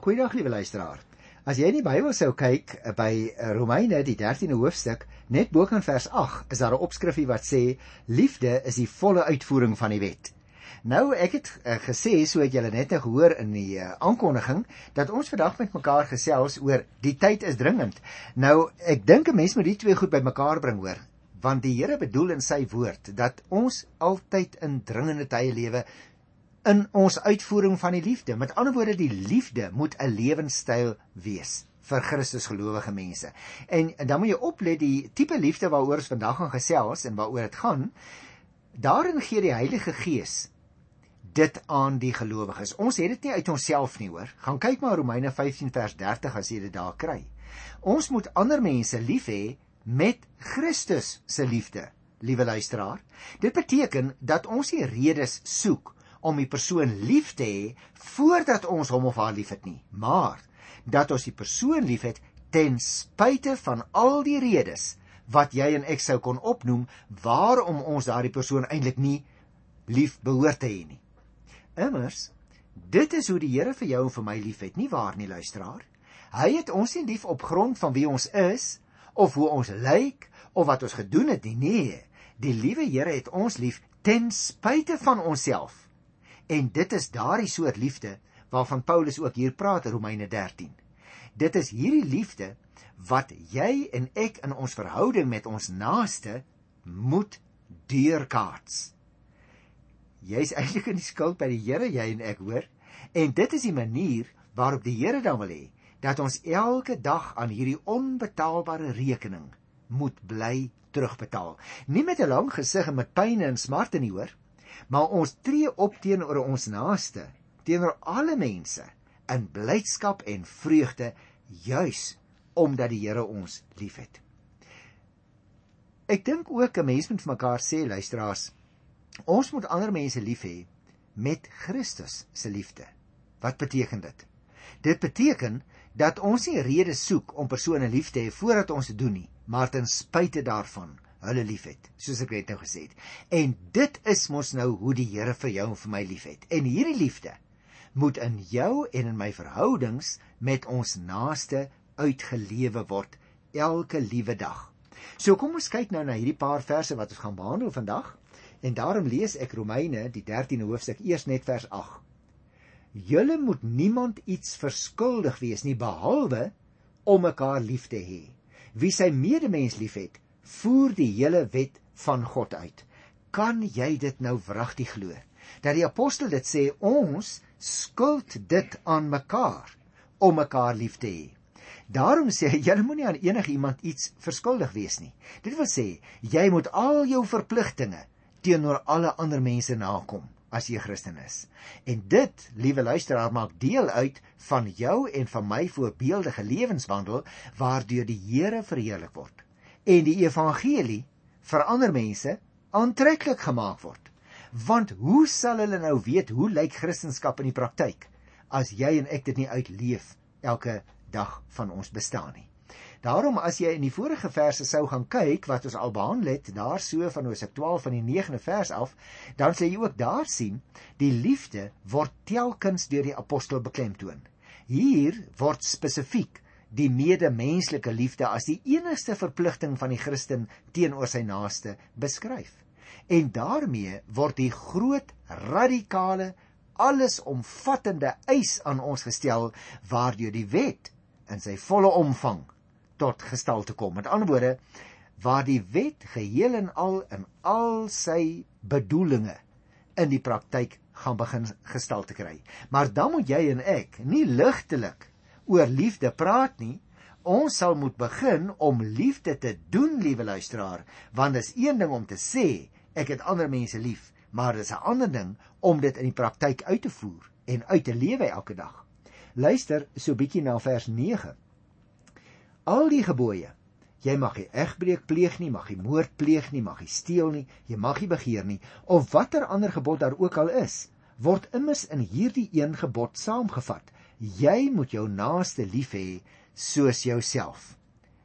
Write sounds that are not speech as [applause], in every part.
Goeiedag liewe luisteraar. As jy in die Bybel sou kyk eh, by eh, Romeine die 13de hoofstuk, net bo kan vers 8, is daar 'n opskrifie wat sê liefde is die volle uitvoering van die wet. Nou ek het uh, gesê so het julle net nou gehoor in die uh, aankondiging dat ons vandag met mekaar gesels oor die tyd is dringend. Nou ek dink 'n mens moet die twee goed bymekaar bring hoor, want die Here bedoel in sy woord dat ons altyd in dringende tye lewe in ons uitvoering van die liefde. Met ander woorde, die liefde moet 'n lewenstyl wees vir Christus gelowige mense. En, en dan moet jy oplet die tipe liefde waaroor ons vandag gaan gesels en waaroor dit gaan. Daarin gee die Heilige Gees dit aan die gelowiges. Ons het dit nie uit onsself nie, hoor. Gaan kyk maar Romeine 15 vers 30 as jy dit daar kry. Ons moet ander mense lief hê met Christus se liefde, liewe luisteraar. Dit beteken dat ons nie redes soek om die persoon lief te hê voordat ons hom of haar liefhet nie, maar dat ons die persoon liefhet ten spyte van al die redes wat jy en ek sou kon opnoem waarom ons daardie persoon eintlik nie lief behoort te hê nie. Immers, dit is hoe die Here vir jou en vir my liefhet, nie waar nie, luisteraar? Hy het ons nie lief op grond van wie ons is of hoe ons lyk of wat ons gedoen het nie. Nee, die liewe Here het ons lief ten spyte van onsself. En dit is daardie soort liefde waarvan Paulus ook hier praat in Romeine 13. Dit is hierdie liefde wat jy en ek in ons verhouding met ons naaste moet deurkaats. Jy's eintlik in die skuld by die Here, jy en ek hoor. En dit is die manier waarop die Here dan wil hê dat ons elke dag aan hierdie onbetaalbare rekening moet bly terugbetaal. Nie met 'n lang gesig en met pyn en smarte nie hoor, maar ons tree op teenoor ons naaste, teenoor alle mense in blydskap en vreugde juis omdat die Here ons liefhet. Ek dink ook 'n mens moet vir mekaar sê luisteraars, ons moet ander mense lief hê met Christus se liefde. Wat beteken dit? Dit beteken dat ons nie redes soek om persone lief te hê voordat ons dit doen nie, maar ten spyte daarvan hulle liefhet, soos ek net nou gesê het. En dit is mos nou hoe die Here vir jou en vir my liefhet. En hierdie liefde moet in jou en in my verhoudings met ons naaste uitgelewe word elke liewe dag. So kom ons kyk nou na hierdie paar verse wat ons gaan behandel vandag. En daarom lees ek Romeine die 13de hoofstuk eers net vers 8. Julle moet niemand iets verskuldig wees nie behalwe om mekaar lief te hê. Wie sy medemens liefhet, voer die hele wet van God uit. Kan jy dit nou wragtig glo? Dat die apostel dit sê ons skuld dit aan mekaar om mekaar lief te hê. Daarom sê hy jy moenie aan enige iemand iets verskuldig wees nie. Dit wil sê jy moet al jou verpligtinge teenoor alle ander mense nakom as jy Christen is. En dit, liewe luisteraar, maak deel uit van jou en van my voorbeeldige lewenswandel waardeur die Here verheerlik word en die evangelie vir ander mense aantreklik gemaak word. Want hoe sal hulle nou weet hoe lyk Christendom in die praktyk as jy en ek dit nie uitleef elke dag van ons bestaan nie. Daarom as jy in die vorige verse sou gaan kyk wat ons al behandel het, daar so van Hosea 12 van die 9de vers af, dan sê jy ook daar sien die liefde word telkens deur die apostel beklemtoon. Hier word spesifiek die medemenslike liefde as die enigste verpligting van die Christen teenoor sy naaste beskryf. En daarmee word die groot radikale allesomvattende eis aan ons gestel waardeur die wet in sy volle omvang tot gestalte kom. Met ander woorde, waar die wet geheel en al in al sy bedoelings in die praktyk gaan begin gestalte kry. Maar dan moet jy en ek nie ligtelik oor liefde praat nie. Ons sal moet begin om liefde te doen, liewe luisteraar, want dit is een ding om te sê ek het ander mense lief, maar dit is 'n ander ding om dit in die praktyk uit te voer en uit te lewe elke dag. Luister so bietjie na vers 9. Al die gebooie Jy mag nie egbreek pleeg nie, mag nie moord pleeg nie, mag nie steel nie, jy mag nie begeer nie of watter ander gebod daar ook al is, word immers in hierdie een gebod saamgevat jy moet jou naaste lief hê soos jouself.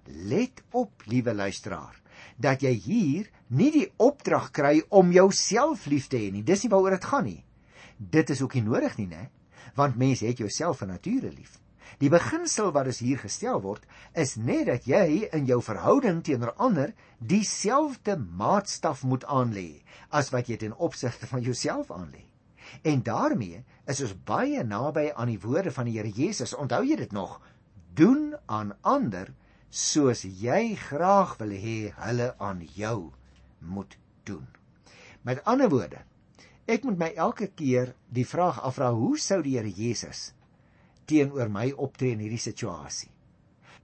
Let op, liewe luisteraar, dat jy hier nie die opdrag kry om jouself lief te hê nie. Dis nie waaroor dit gaan nie. Dit is ook nie nodig nie, né? Want mens het jouself van nature lief. Die beginsel wat dus hier gestel word, is net dat jy in jou verhouding teenoor ander dieselfde maatstaf moet aanlê as wat jy ten opsigte van jouself aanlê. En daarmee is ons baie naby aan die woorde van die Here Jesus. Onthou jy dit nog? Doen aan ander soos jy graag wil hê hulle aan jou moet doen. Met ander woorde, ek moet my elke keer die vraag afvra: hoe sou die Here Jesus teenoor my optree in hierdie situasie?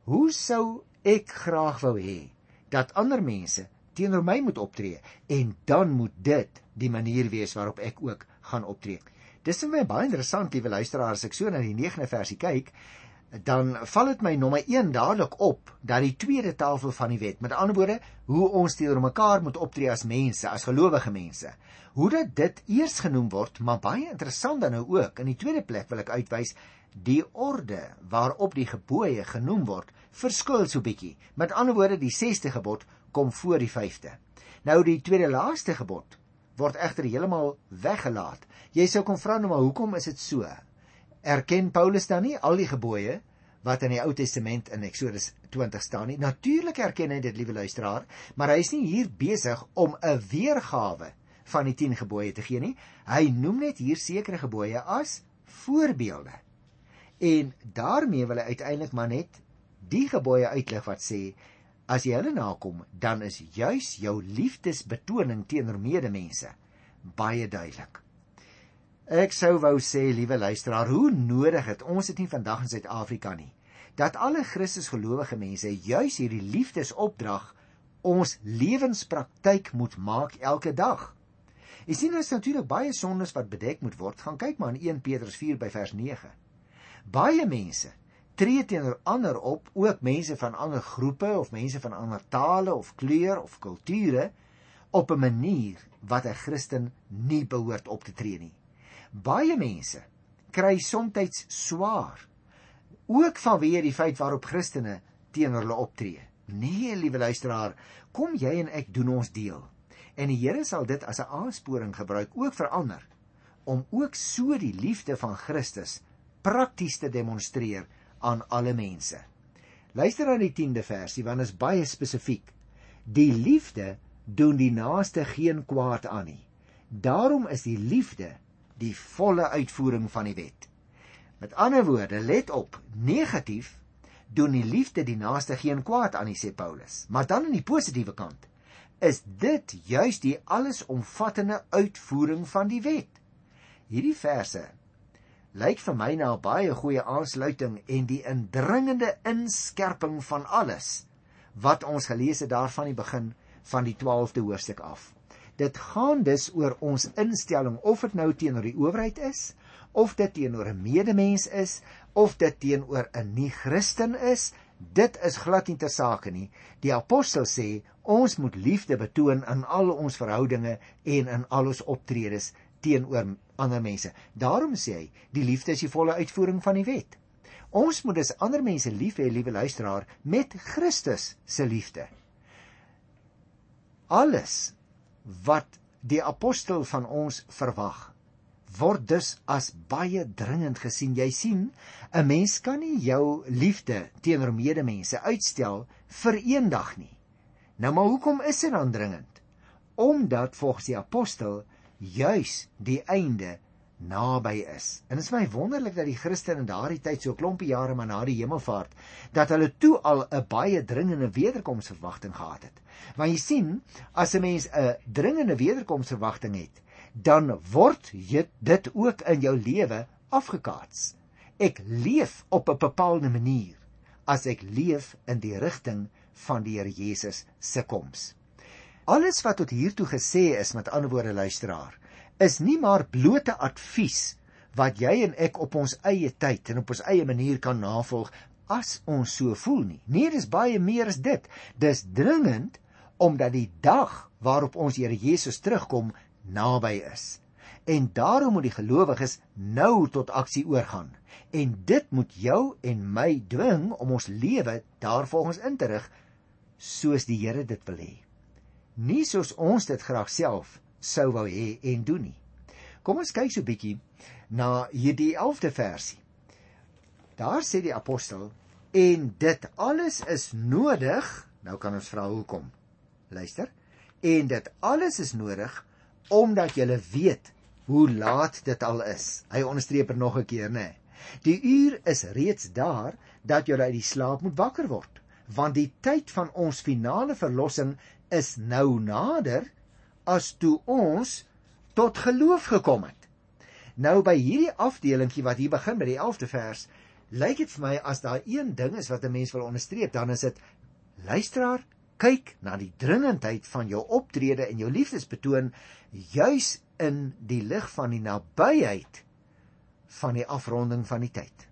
Hoe sou ek graag wou hê dat ander mense teenoor my moet optree en dan moet dit die manier wees waarop ek ook gaan optree. Dis vir my baie interessant, liewe luisteraars, as ek so na die 9de versie kyk, dan val dit my nommer 1 dadelik op dat die tweede tafel van die wet, met ander woorde, hoe ons teenoor mekaar moet optree as mense, as gelowige mense, hoe dat dit eers genoem word, maar baie interessant dan nou ook. In die tweede plek wil ek uitwys die orde waarop die gebooie genoem word, verskil so bietjie. Met ander woorde, die 6de gebod kom voor die 5de. Nou die tweede laaste gebod word egter heeltemal weggelaat. Jy sou kon vra nou maar hoekom is dit so? Erken Paulus dan nie al die gebooie wat in die Ou Testament in Eksodus 20 staan nie? Natuurlik erken hy dit, liewe luisteraar, maar hy is nie hier besig om 'n weergawe van die 10 gebooie te gee nie. Hy noem net hier sekere gebooie as voorbeelde. En daarmee wil hy uiteindelik maar net die gebooie uitlig wat sê as jy hulle nakom, dan is juis jou liefdesbetoning teenoor medemense baie duidelik. Ek sou wou sê, liewe luisteraar, hoe nodig het ons dit nie vandag in Suid-Afrika nie, dat alle Christusgelowige mense juis hierdie liefdesopdrag ons lewenspraktyk moet maak elke dag. Jy sien ons natuurlik baie sondes wat bedek moet word. Gaan kyk maar in 1 Petrus 4 by vers 9. Baie mense tree teenoor ander op, ook mense van ander groepe of mense van ander tale of kleur of kulture op 'n manier wat 'n Christen nie behoort op te tree nie. Baie mense kry soms swaar ook vanweë die feit waarop Christene teenoor hulle optree. Nee, liewe luisteraar, kom jy en ek doen ons deel. En die Here sal dit as 'n aansporing gebruik ook vir ander om ook so die liefde van Christus prakties te demonstreer aan alle mense. Luister na die 10de versie want dit is baie spesifiek. Die liefde doen die naaste geen kwaad aan nie. Daarom is die liefde die volle uitvoering van die wet. Met ander woorde, let op, negatief doen die liefde die naaste geen kwaad aan nie sê Paulus. Maar dan aan die positiewe kant is dit juis die allesomvattende uitvoering van die wet. Hierdie verse lyk vir my na 'n baie goeie aansluiting en die indringende inskerping van alles wat ons gelees het daarvan die begin van die 12de hoofstuk af. Dit gaan dus oor ons instelling of dit nou teenoor die owerheid is, of dit teenoor 'n medemens is, of dit teenoor 'n nie-Christen is, dit is glad nie ter sake nie. Die apostel sê ons moet liefde betoon in al ons verhoudinge en in al ons optredes teenoor ander mense. Daarom sê hy, die liefde is die volle uitvoering van die wet. Ons moet dus ander mense lief hê, liewe luisteraar, met Christus se liefde. Alles wat die apostel van ons verwag word dus as baie dringend gesien. Jy sien, 'n mens kan nie jou liefde teenoor medemense uitstel vir eendag nie. Nou maar hoekom is dit dan dringend? Omdat volgens die apostel juis die einde naby is. En dit is my wonderlik dat die Christene in daardie tyd so klompie jare maar na die hemelvaart dat hulle toe al 'n baie dringende wederkomsverwagting gehad het. Want jy sien, as 'n mens 'n dringende wederkomsverwagting het, dan word dit ook in jou lewe afgekaats. Ek leef op 'n bepaalde manier as ek leef in die rigting van die Here Jesus se koms. Alles wat tot hier toe gesê is met ander woorde luisteraar is nie maar blote advies wat jy en ek op ons eie tyd en op ons eie manier kan navolg as ons so voel nie. Nee, dis baie meer as dit. Dis dringend omdat die dag waarop ons Here Jesus terugkom naby is. En daarom moet die gelowiges nou tot aksie oorgaan. En dit moet jou en my dwing om ons lewe daarvolgens in te rig soos die Here dit wil hê. Nie soos ons dit graag self sou wou hê en doen nie. Kom ons kyk so 'n bietjie na hierdie 11de versie. Daar sê die apostel en dit alles is nodig. Nou kan ons vra hoekom. Luister. En dit alles is nodig omdat jy weet hoe laat dit al is. Hy onderstreep er nog 'n keer. Nee. Die uur is reeds daar dat jy uit die slaap moet wakker word, want die tyd van ons finale verlossing is nou nader as toe ons tot geloof gekom het. Nou by hierdie afdelingkie wat hier begin met die 11de vers, lyk dit vir my as daar een ding is wat 'n mens wil onderstreep, dan is dit luisteraar, kyk na die dringendheid van jou optrede en jou liefdesbetoon juis in die lig van die nabyheid van die afronding van die tyd.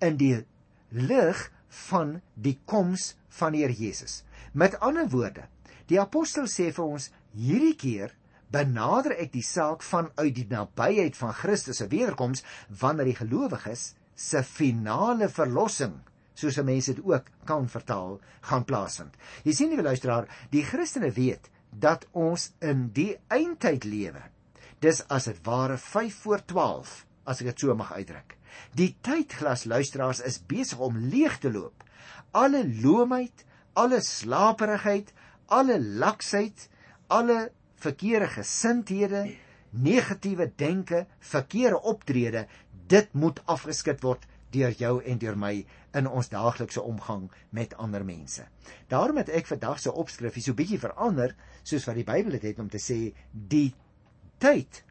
In die lig van die koms van die Here Jesus. Met ander woorde, die apostel sê vir ons hierdie keer benader ek die saak vanuit die nabyheid van Christus se wederkoms wanneer die gelowiges se finale verlossing soos mense dit ook kan vertaal gaan plaasvind. Jy sien die luisteraar, die Christene weet dat ons in die eindtyd lewe. Dis as dit ware 5 voor 12 as ek dit so mag uitdruk. Die tydglas luisteraars is besig om leeg te loop. Alle loomheid, alle slaperigheid, alle laksheid, alle verkeerde gesindhede, negatiewe denke, verkeerde optrede, dit moet afgeskit word deur jou en deur my in ons daaglikse omgang met ander mense. Daarom het ek vandag se opskrif hier so bietjie verander soos wat die Bybel dit het om te sê die tyd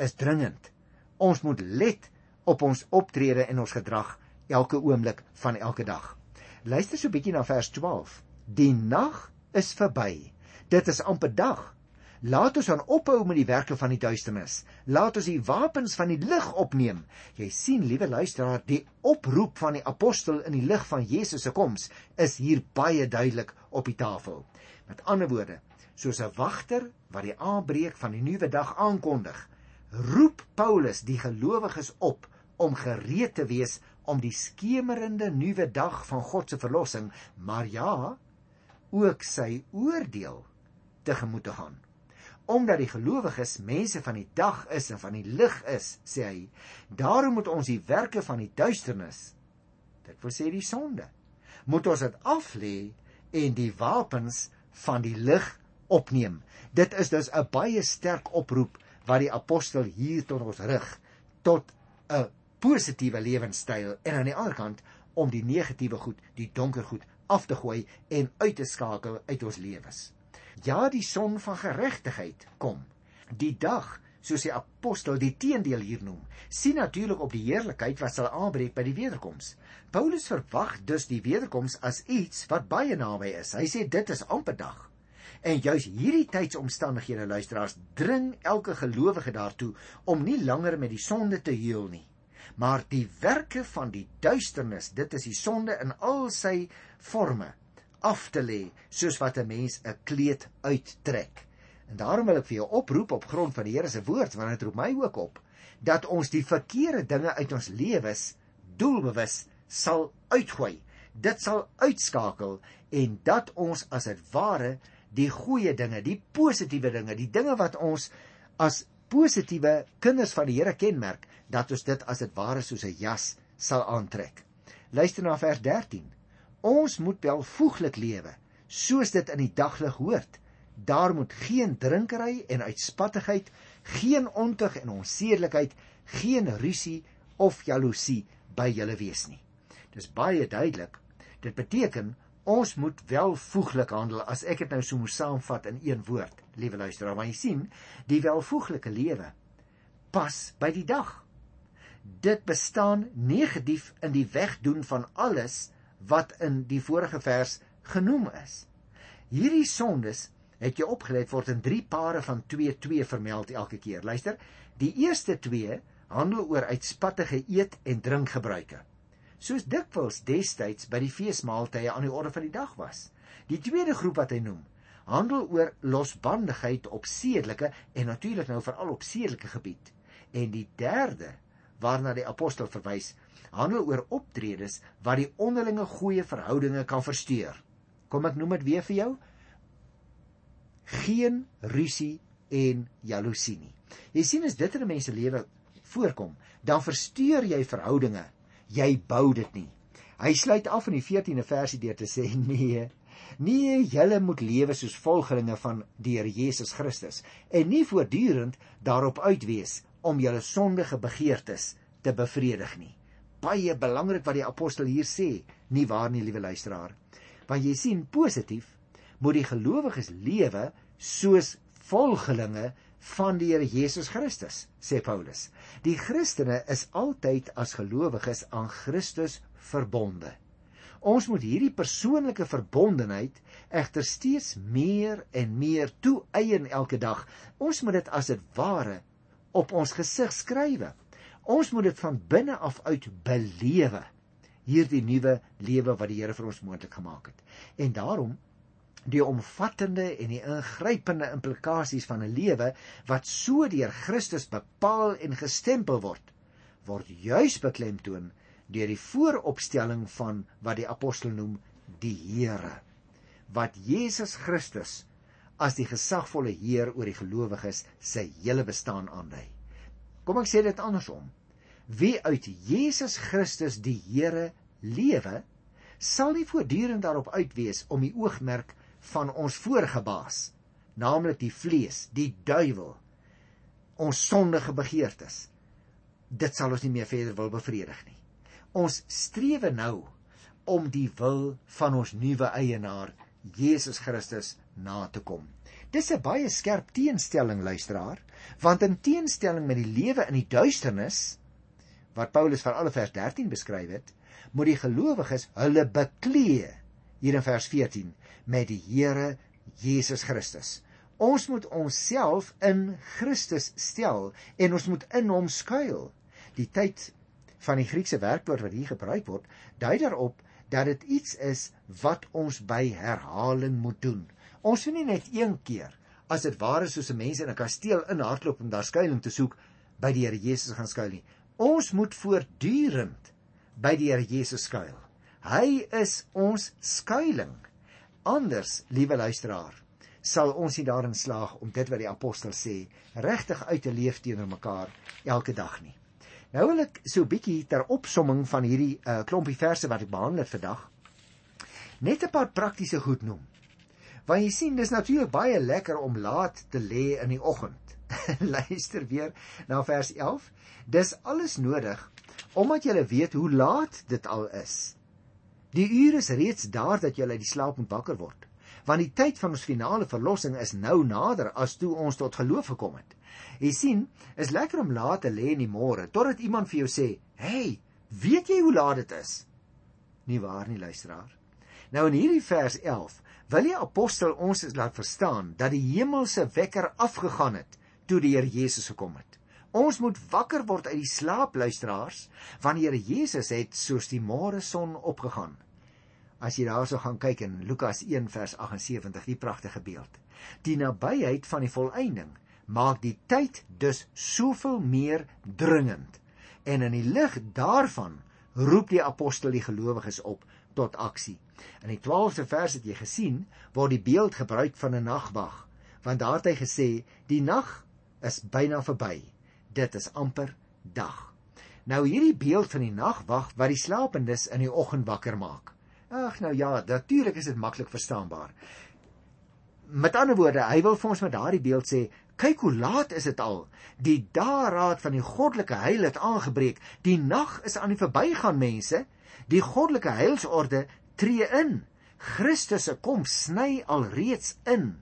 is dringend. Ons moet let op ons optrede en ons gedrag elke oomblik van elke dag. Luister so bietjie na vers 12. Die nag is verby. Dit is amper dag. Laat ons dan ophou met die werke van die duisternis. Laat ons die wapens van die lig opneem. Jy sien, liewe luisteraar, die oproep van die apostel in die lig van Jesus se koms is hier baie duidelik op die tafel. Met ander woorde, soos 'n wagter wat die aanbreek van die nuwe dag aankondig, roep Paulus die gelowiges op om gereed te wees om die skemerende nuwe dag van God se verlossing, maar ja, ook sy oordeel tegemoet te gaan omdat die gelowiges mense van die dag is en van die lig is, sê hy, daarom moet ons die werke van die duisternis, dit wil sê die sonde, moet ons dit aflê en die wapens van die lig opneem. Dit is dus 'n baie sterk oproep wat die apostel hier tot ons rig tot 'n positiewe lewenstyl en aan die ander kant om die negatiewe goed, die donker goed af te gooi en uit te skakel uit ons lewens. Ja, die son van geregtigheid kom. Die dag, soos die apostel die teendeel hier noem, sien natuurlik op die heerlikheid wat sal aanbreek by die wederkoms. Paulus verwag dus die wederkoms as iets wat baie naby is. Hy sê dit is amper dag. En juis hierdie tydsomstandighede luisteraars dring elke gelowige daartoe om nie langer met die sonde te heel nie, maar die werke van die duisternis, dit is die sonde in al sy forme af te lê soos wat 'n mens 'n kleed uittrek. En daarom wil ek vir jou oproep op grond van die Here se woord want dit roep my ook op dat ons die verkeerde dinge uit ons lewens doelbewus sal uitgooi. Dit sal uitskakel en dat ons as dit ware die goeie dinge, die positiewe dinge, die dinge wat ons as positiewe kinders van die Here kenmerk, dat ons dit as dit ware soos 'n jas sal aantrek. Luister na vers Ons moet welvoeglik lewe, soos dit in die daglig hoort. Daar moet geen drinkery en uitspattigheid, geen ontug en onsedelikheid, geen rusie of jaloesie by julle wees nie. Dis baie duidelik. Dit beteken ons moet welvoeglik handel as ek dit nou so moet saamvat in een woord. Liewe luisteraar, want jy sien, die welvoeglike lewe pas by die dag. Dit bestaan negatief in die wegdoen van alles wat in die vorige vers genoem is. Hierdie sondes het jy opgelet word in drie pare van 2 2 vermeld elke keer. Luister, die eerste 2 handel oor uitspattige eet en drinkgebruike. Soos dikwels destyds by die feesmaaltye aan die orde van die dag was. Die tweede groep wat hy noem, handel oor losbandigheid op sedelike en natuurlik nou veral op sedelike gebied. En die derde waarna die apostel verwys, handel oor optredes wat die onderlinge goeie verhoudinge kan versteur. Kom ek noem dit weer vir jou? Geen rusie en jaloesie nie. Jy sien as dit in 'n mens se lewe voorkom, dan versteur jy verhoudinge jy bou dit nie. Hy sluit af in die 14de versie deur te sê [laughs] nee. Nee, julle moet lewe soos volgelinge van die Here Jesus Christus en nie voortdurend daarop uit wees om julle sondige begeertes te bevredig nie. Baie belangrik wat die apostel hier sê, nie waar nie, liewe luisteraar. Want jy sien positief moet die gelowiges lewe soos volgelinge van die Here Jesus Christus, sê Paulus. Die Christene is altyd as gelowiges aan Christus verbonde. Ons moet hierdie persoonlike verbondenheid egter steeds meer en meer toeëien elke dag. Ons moet dit as dit ware op ons gesig skrywe. Ons moet dit van binne af uit belewe. Hierdie nuwe lewe wat die Here vir ons moontlik gemaak het. En daarom die omvattende en die ingrypende implikasies van 'n lewe wat so deur Christus bepaal en gestempel word, word juis beklemtoon deur die vooropstelling van wat die apostel noem die Here wat Jesus Christus as die gesagvolle Heer oor die gelowiges sy hele bestaan aandui. Kom ek sê dit andersom. Wie uit Jesus Christus die Here lewe, sal nie voortdurend daarop uit wees om die oogmerk van ons vorige baas, naamlik die vlees, die duiwel, ons sondige begeertes. Dit sal ons nie meer verder wil bevredig nie. Ons strewe nou om die wil van ons nuwe eienaar, Jesus Christus, na te kom. Dis 'n baie skerp teenstelling luisteraar, want in teenstelling met die lewe in die duisternis wat Paulus van alle vers 13 beskryf het, moet die gelowiges hulle beklee hier in vers 14 met die Here Jesus Christus. Ons moet onsself in Christus stel en ons moet in hom skuil. Die tyd van die Griekse werkwoord wat hier gebruik word, dui daarop dat dit iets is wat ons by herhaling moet doen. Ons moet nie net een keer as dit ware soos 'n mens in 'n kasteel inhardloop om daar skuilings te soek by die Here Jesus gaan skuil nie. Ons moet voortdurend by die Here Jesus skuil. Hy is ons skuilings. Anders, liewe luisteraar, sal ons nie daarin slaag om dit wat die apostel sê regtig uit te leef teenoor mekaar elke dag nie. Nou wil ek so 'n bietjie ter opsomming van hierdie uh, klompie verse wat ek behandel het vandag net 'n paar praktiese goed noem. Want jy sien, dis natuurlik baie lekker om laat te lê in die oggend. [laughs] Luister weer na vers 11. Dis alles nodig omdat jy weet hoe laat dit al is. Die uur is reeds daar dat jy uit die slaap moet wakker word. Want die tyd van ons finale verlossing is nou nader as toe ons tot geloof gekom het. Jy sien, is lekker om laat te lê in die môre totdat iemand vir jou sê, "Hey, weet jy hoe laat dit is?" Nie waar nie, luisteraar. Nou in hierdie vers 11 wil die apostel ons laat verstaan dat die hemelse wekker afgegaan het toe die Here Jesus gekom het. Ons moet wakker word uit die slaap, luisteraars, want die Here Jesus het soos die môre son opgegaan as jy daarso gaan kyk in Lukas 1 vers 78, die pragtige beeld. Die nabyheid van die volëinding maak die tyd dus soveel meer dringend. En in die lig daarvan roep die apostel die gelowiges op tot aksie. In die 12de vers het jy gesien word die beeld gebruik van 'n nagwag, want daar het hy gesê die nag is byna verby. Dit is amper dag. Nou hierdie beeld van die nagwag wat die slaapendes in die oggend wakker maak. Ag nou ja, natuurlik is dit maklik verstaanbaar. Met ander woorde, hy wil vir ons met daardie beeld sê, kyk hoe laat is dit al. Die daarraad van die goddelike heil het aangebreek. Die nag is aan die verbygaan, mense. Die goddelike heilsorde tree in. Christus se kom sny alreeds in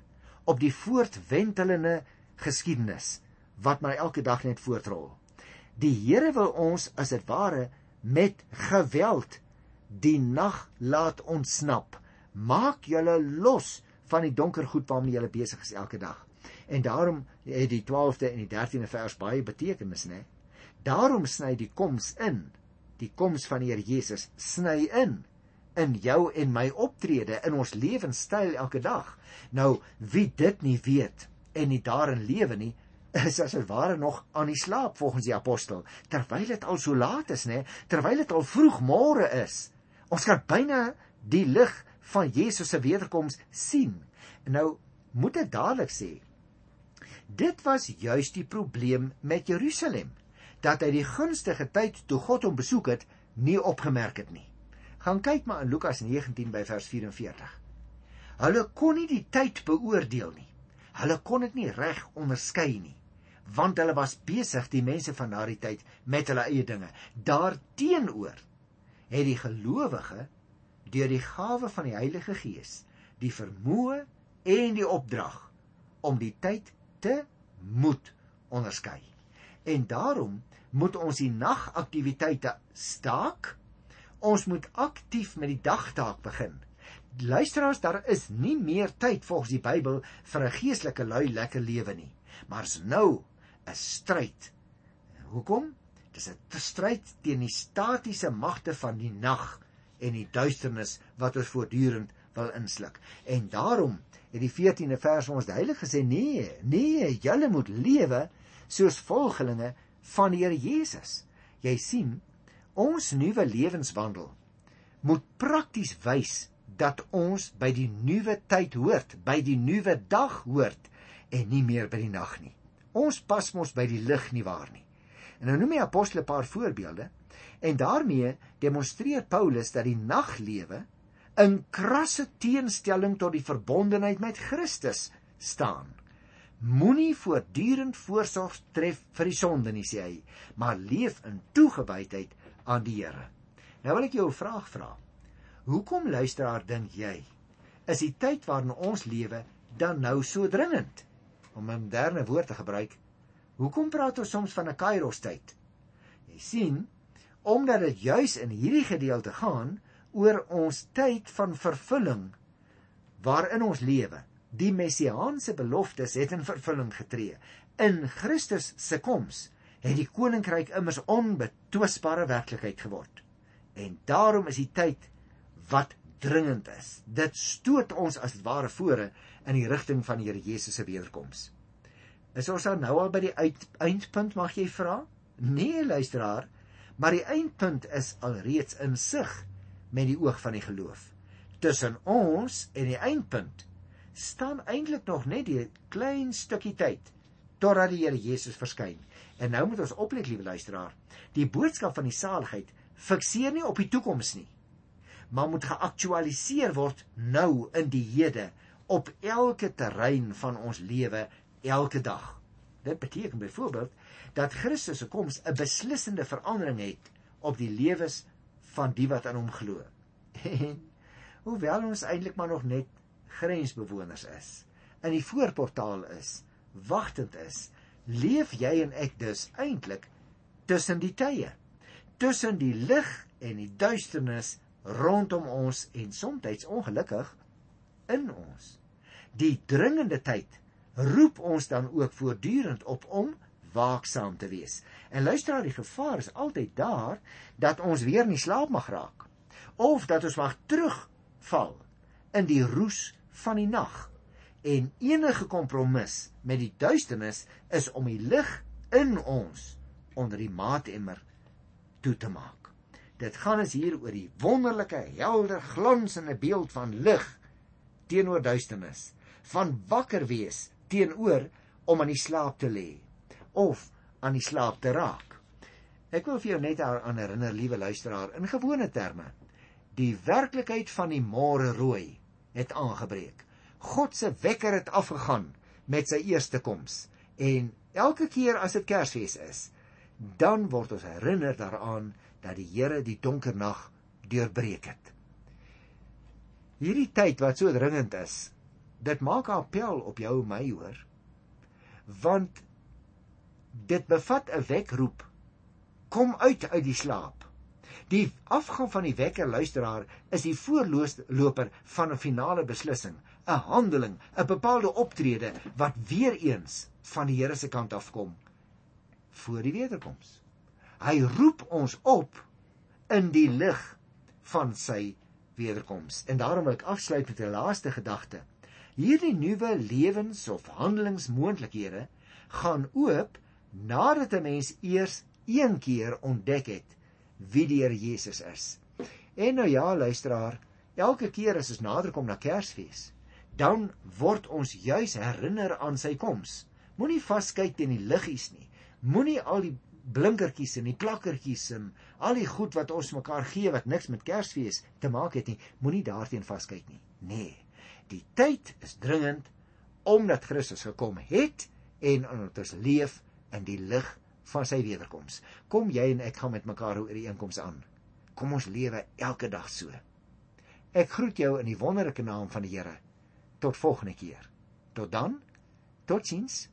op die voortwentelende geskiedenis wat maar elke dag net voortrol. Die Here wil ons as dit ware met geweld die nag laat ontsnap. Maak julle los van die donker goed waarmee julle besig is elke dag. En daarom het die 12de en die 13de vers baie betekenis, né? Daarom sny die koms in. Die koms van die Here Jesus sny in in jou en my optrede in ons lewenstyl elke dag. Nou wie dit nie weet en nie daarin lewe nie, [laughs] is as dit ware nog aan die slaap volgens die apostel, terwyl dit al so laat is, né? Terwyl dit al vroeg môre is. Ons kan byna die lig van Jesus se wederkoms sien. Nou moet ek dadelik sê, dit was juis die probleem met Jerusalem, dat hy die gunstige tyd toe God hom besoek het, nie opgemerk het nie. Gaan kyk maar in Lukas 19 by vers 44. Hulle kon nie die tyd beoordeel nie. Hulle kon dit nie reg onderskei nie, want hulle was besig die mense van daardie tyd met hulle eie dinge. Daarteenoor het die gelowige deur die gawe van die Heilige Gees die vermoë en die opdrag om die tyd te moet onderskei. En daarom moet ons die nagaktiwiteite staak. Ons moet aktief met die dagtaak begin. Luisteraars, daar is nie meer tyd volgens die Bybel vir 'n geestelike lui lekker lewe nie, maar is nou 'n stryd. Hoekom? Dis 'n stryd teen die statiese magte van die nag en die duisternis wat ons voortdurend wil insluk. En daarom het die 14de vers ons duidelik gesê: "Nee, nee, julle moet lewe soos volgelinge van die Here Jesus." Jy sien, ons nuwe lewenswandel moet prakties wys dat ons by die nuwe tyd hoort, by die nuwe dag hoort en nie meer by die nag nie. Ons pas mos by die lig nie waar nie. En nou noem hy apostel 'n paar voorbeelde en daarmee demonstreer Paulus dat die naglewe in krasse teenstelling tot die verbondenheid met Christus staan. Moenie voortdurend voorsorg tref vir die sonde nie sê hy, maar leef in toegewydheid aan die Here. Nou wil ek jou 'n vraag vra. Hoekom luisteraar dink jy is die tyd waarin ons lewe dan nou so dringend? Om 'n moderne woord te gebruik, Hoekom praat ons soms van 'n Kairos tyd? Jy sien, omdat dit juis in hierdie gedeelte gaan oor ons tyd van vervulling waarin ons lewe. Die messiaanse beloftes het in vervulling getree. In Christus se koms het die koninkryk immers onbetwisbare werklikheid geword. En daarom is die tyd wat dringend is. Dit stoot ons as ware vore in die rigting van die Here Jesus se wederkoms. Is ons dan nou al by die uit, eindpunt mag jy vra? Nee, luisteraar, maar die eindpunt is alreeds in sig met die oog van die geloof. Tussen ons en die eindpunt staan eintlik nog net 'n klein stukkie tyd totdat die Here Jesus verskyn. En nou moet ons oplet, liewe luisteraar. Die boodskap van die saligheid fikseer nie op die toekoms nie, maar moet geaktualiseer word nou in die hede op elke terrein van ons lewe elke dag. Dit beteken byvoorbeeld dat Christus se koms 'n beslissende verandering het op die lewens van die wat aan hom glo. En hoewel ons eintlik maar nog net grensbewoners is, in die voorportaal is, wagtend is, leef jy en ek dus eintlik tussen die tye, tussen die lig en die duisternis rondom ons en soms ongelukkig in ons. Die dringende tyd roep ons dan ook voortdurend op om waaksaam te wees. En luister aan die gevaar is altyd daar dat ons weer nie slaap mag raak of dat ons mag terugval in die roes van die nag. En enige kompromis met die duisternis is om die lig in ons onder die maatemmer toe te maak. Dit gaan ons hier oor die wonderlike, helder, glansende beeld van lig teenoor duisternis, van wakker wees teenoor om aan die slaap te lê of aan die slaap te raak. Ek wil vir jou net aan herinner, liewe luisteraar, in gewone terme. Die werklikheid van die môre rooi het aangebreek. God se wekker het afgegaan met sy eerste koms en elke keer as dit Kersfees is, dan word ons herinner daaraan dat die Here die donker nag deurbreek het. Hierdie tyd wat so dringend is, dit maak 'n appel op jou en my hoor. Want dit bevat 'n wekroep. Kom uit uit die slaap. Die afgang van die wekker luisteraar is die voorloper van 'n finale beslissing, 'n handeling, 'n bepaalde optrede wat weer eens van die Here se kant af kom voor die wederkoms. Hy roep ons op in die lig van sy wederkoms. En daarom wil ek afsluit met 'n laaste gedagte. Hierdie nuwe lewens of handelingsmoontlikhede gaan oop nadat 'n mens eers een keer ontdek het wie die Here Jesus is. En nou ja, luisteraar, elke keer as ons nader kom na Kersfees, dan word ons juis herinner aan sy koms. Moenie vaskyk teen die liggies nie. Moenie al die blinkertjies en die plakkertjies en al die goed wat ons mekaar gee wat niks met Kersfees te maak het nie, moenie daarteen vaskyk nie. Nee. Die tyd is dringend omdat Christus gekom het en omdat ons leef in die lig van sy wederkoms. Kom jy en ek gaan met mekaar oor die einkoms aan. Kom ons lewe elke dag so. Ek groet jou in die wonderlike naam van die Here. Tot volgende keer. Tot dan. Totsiens.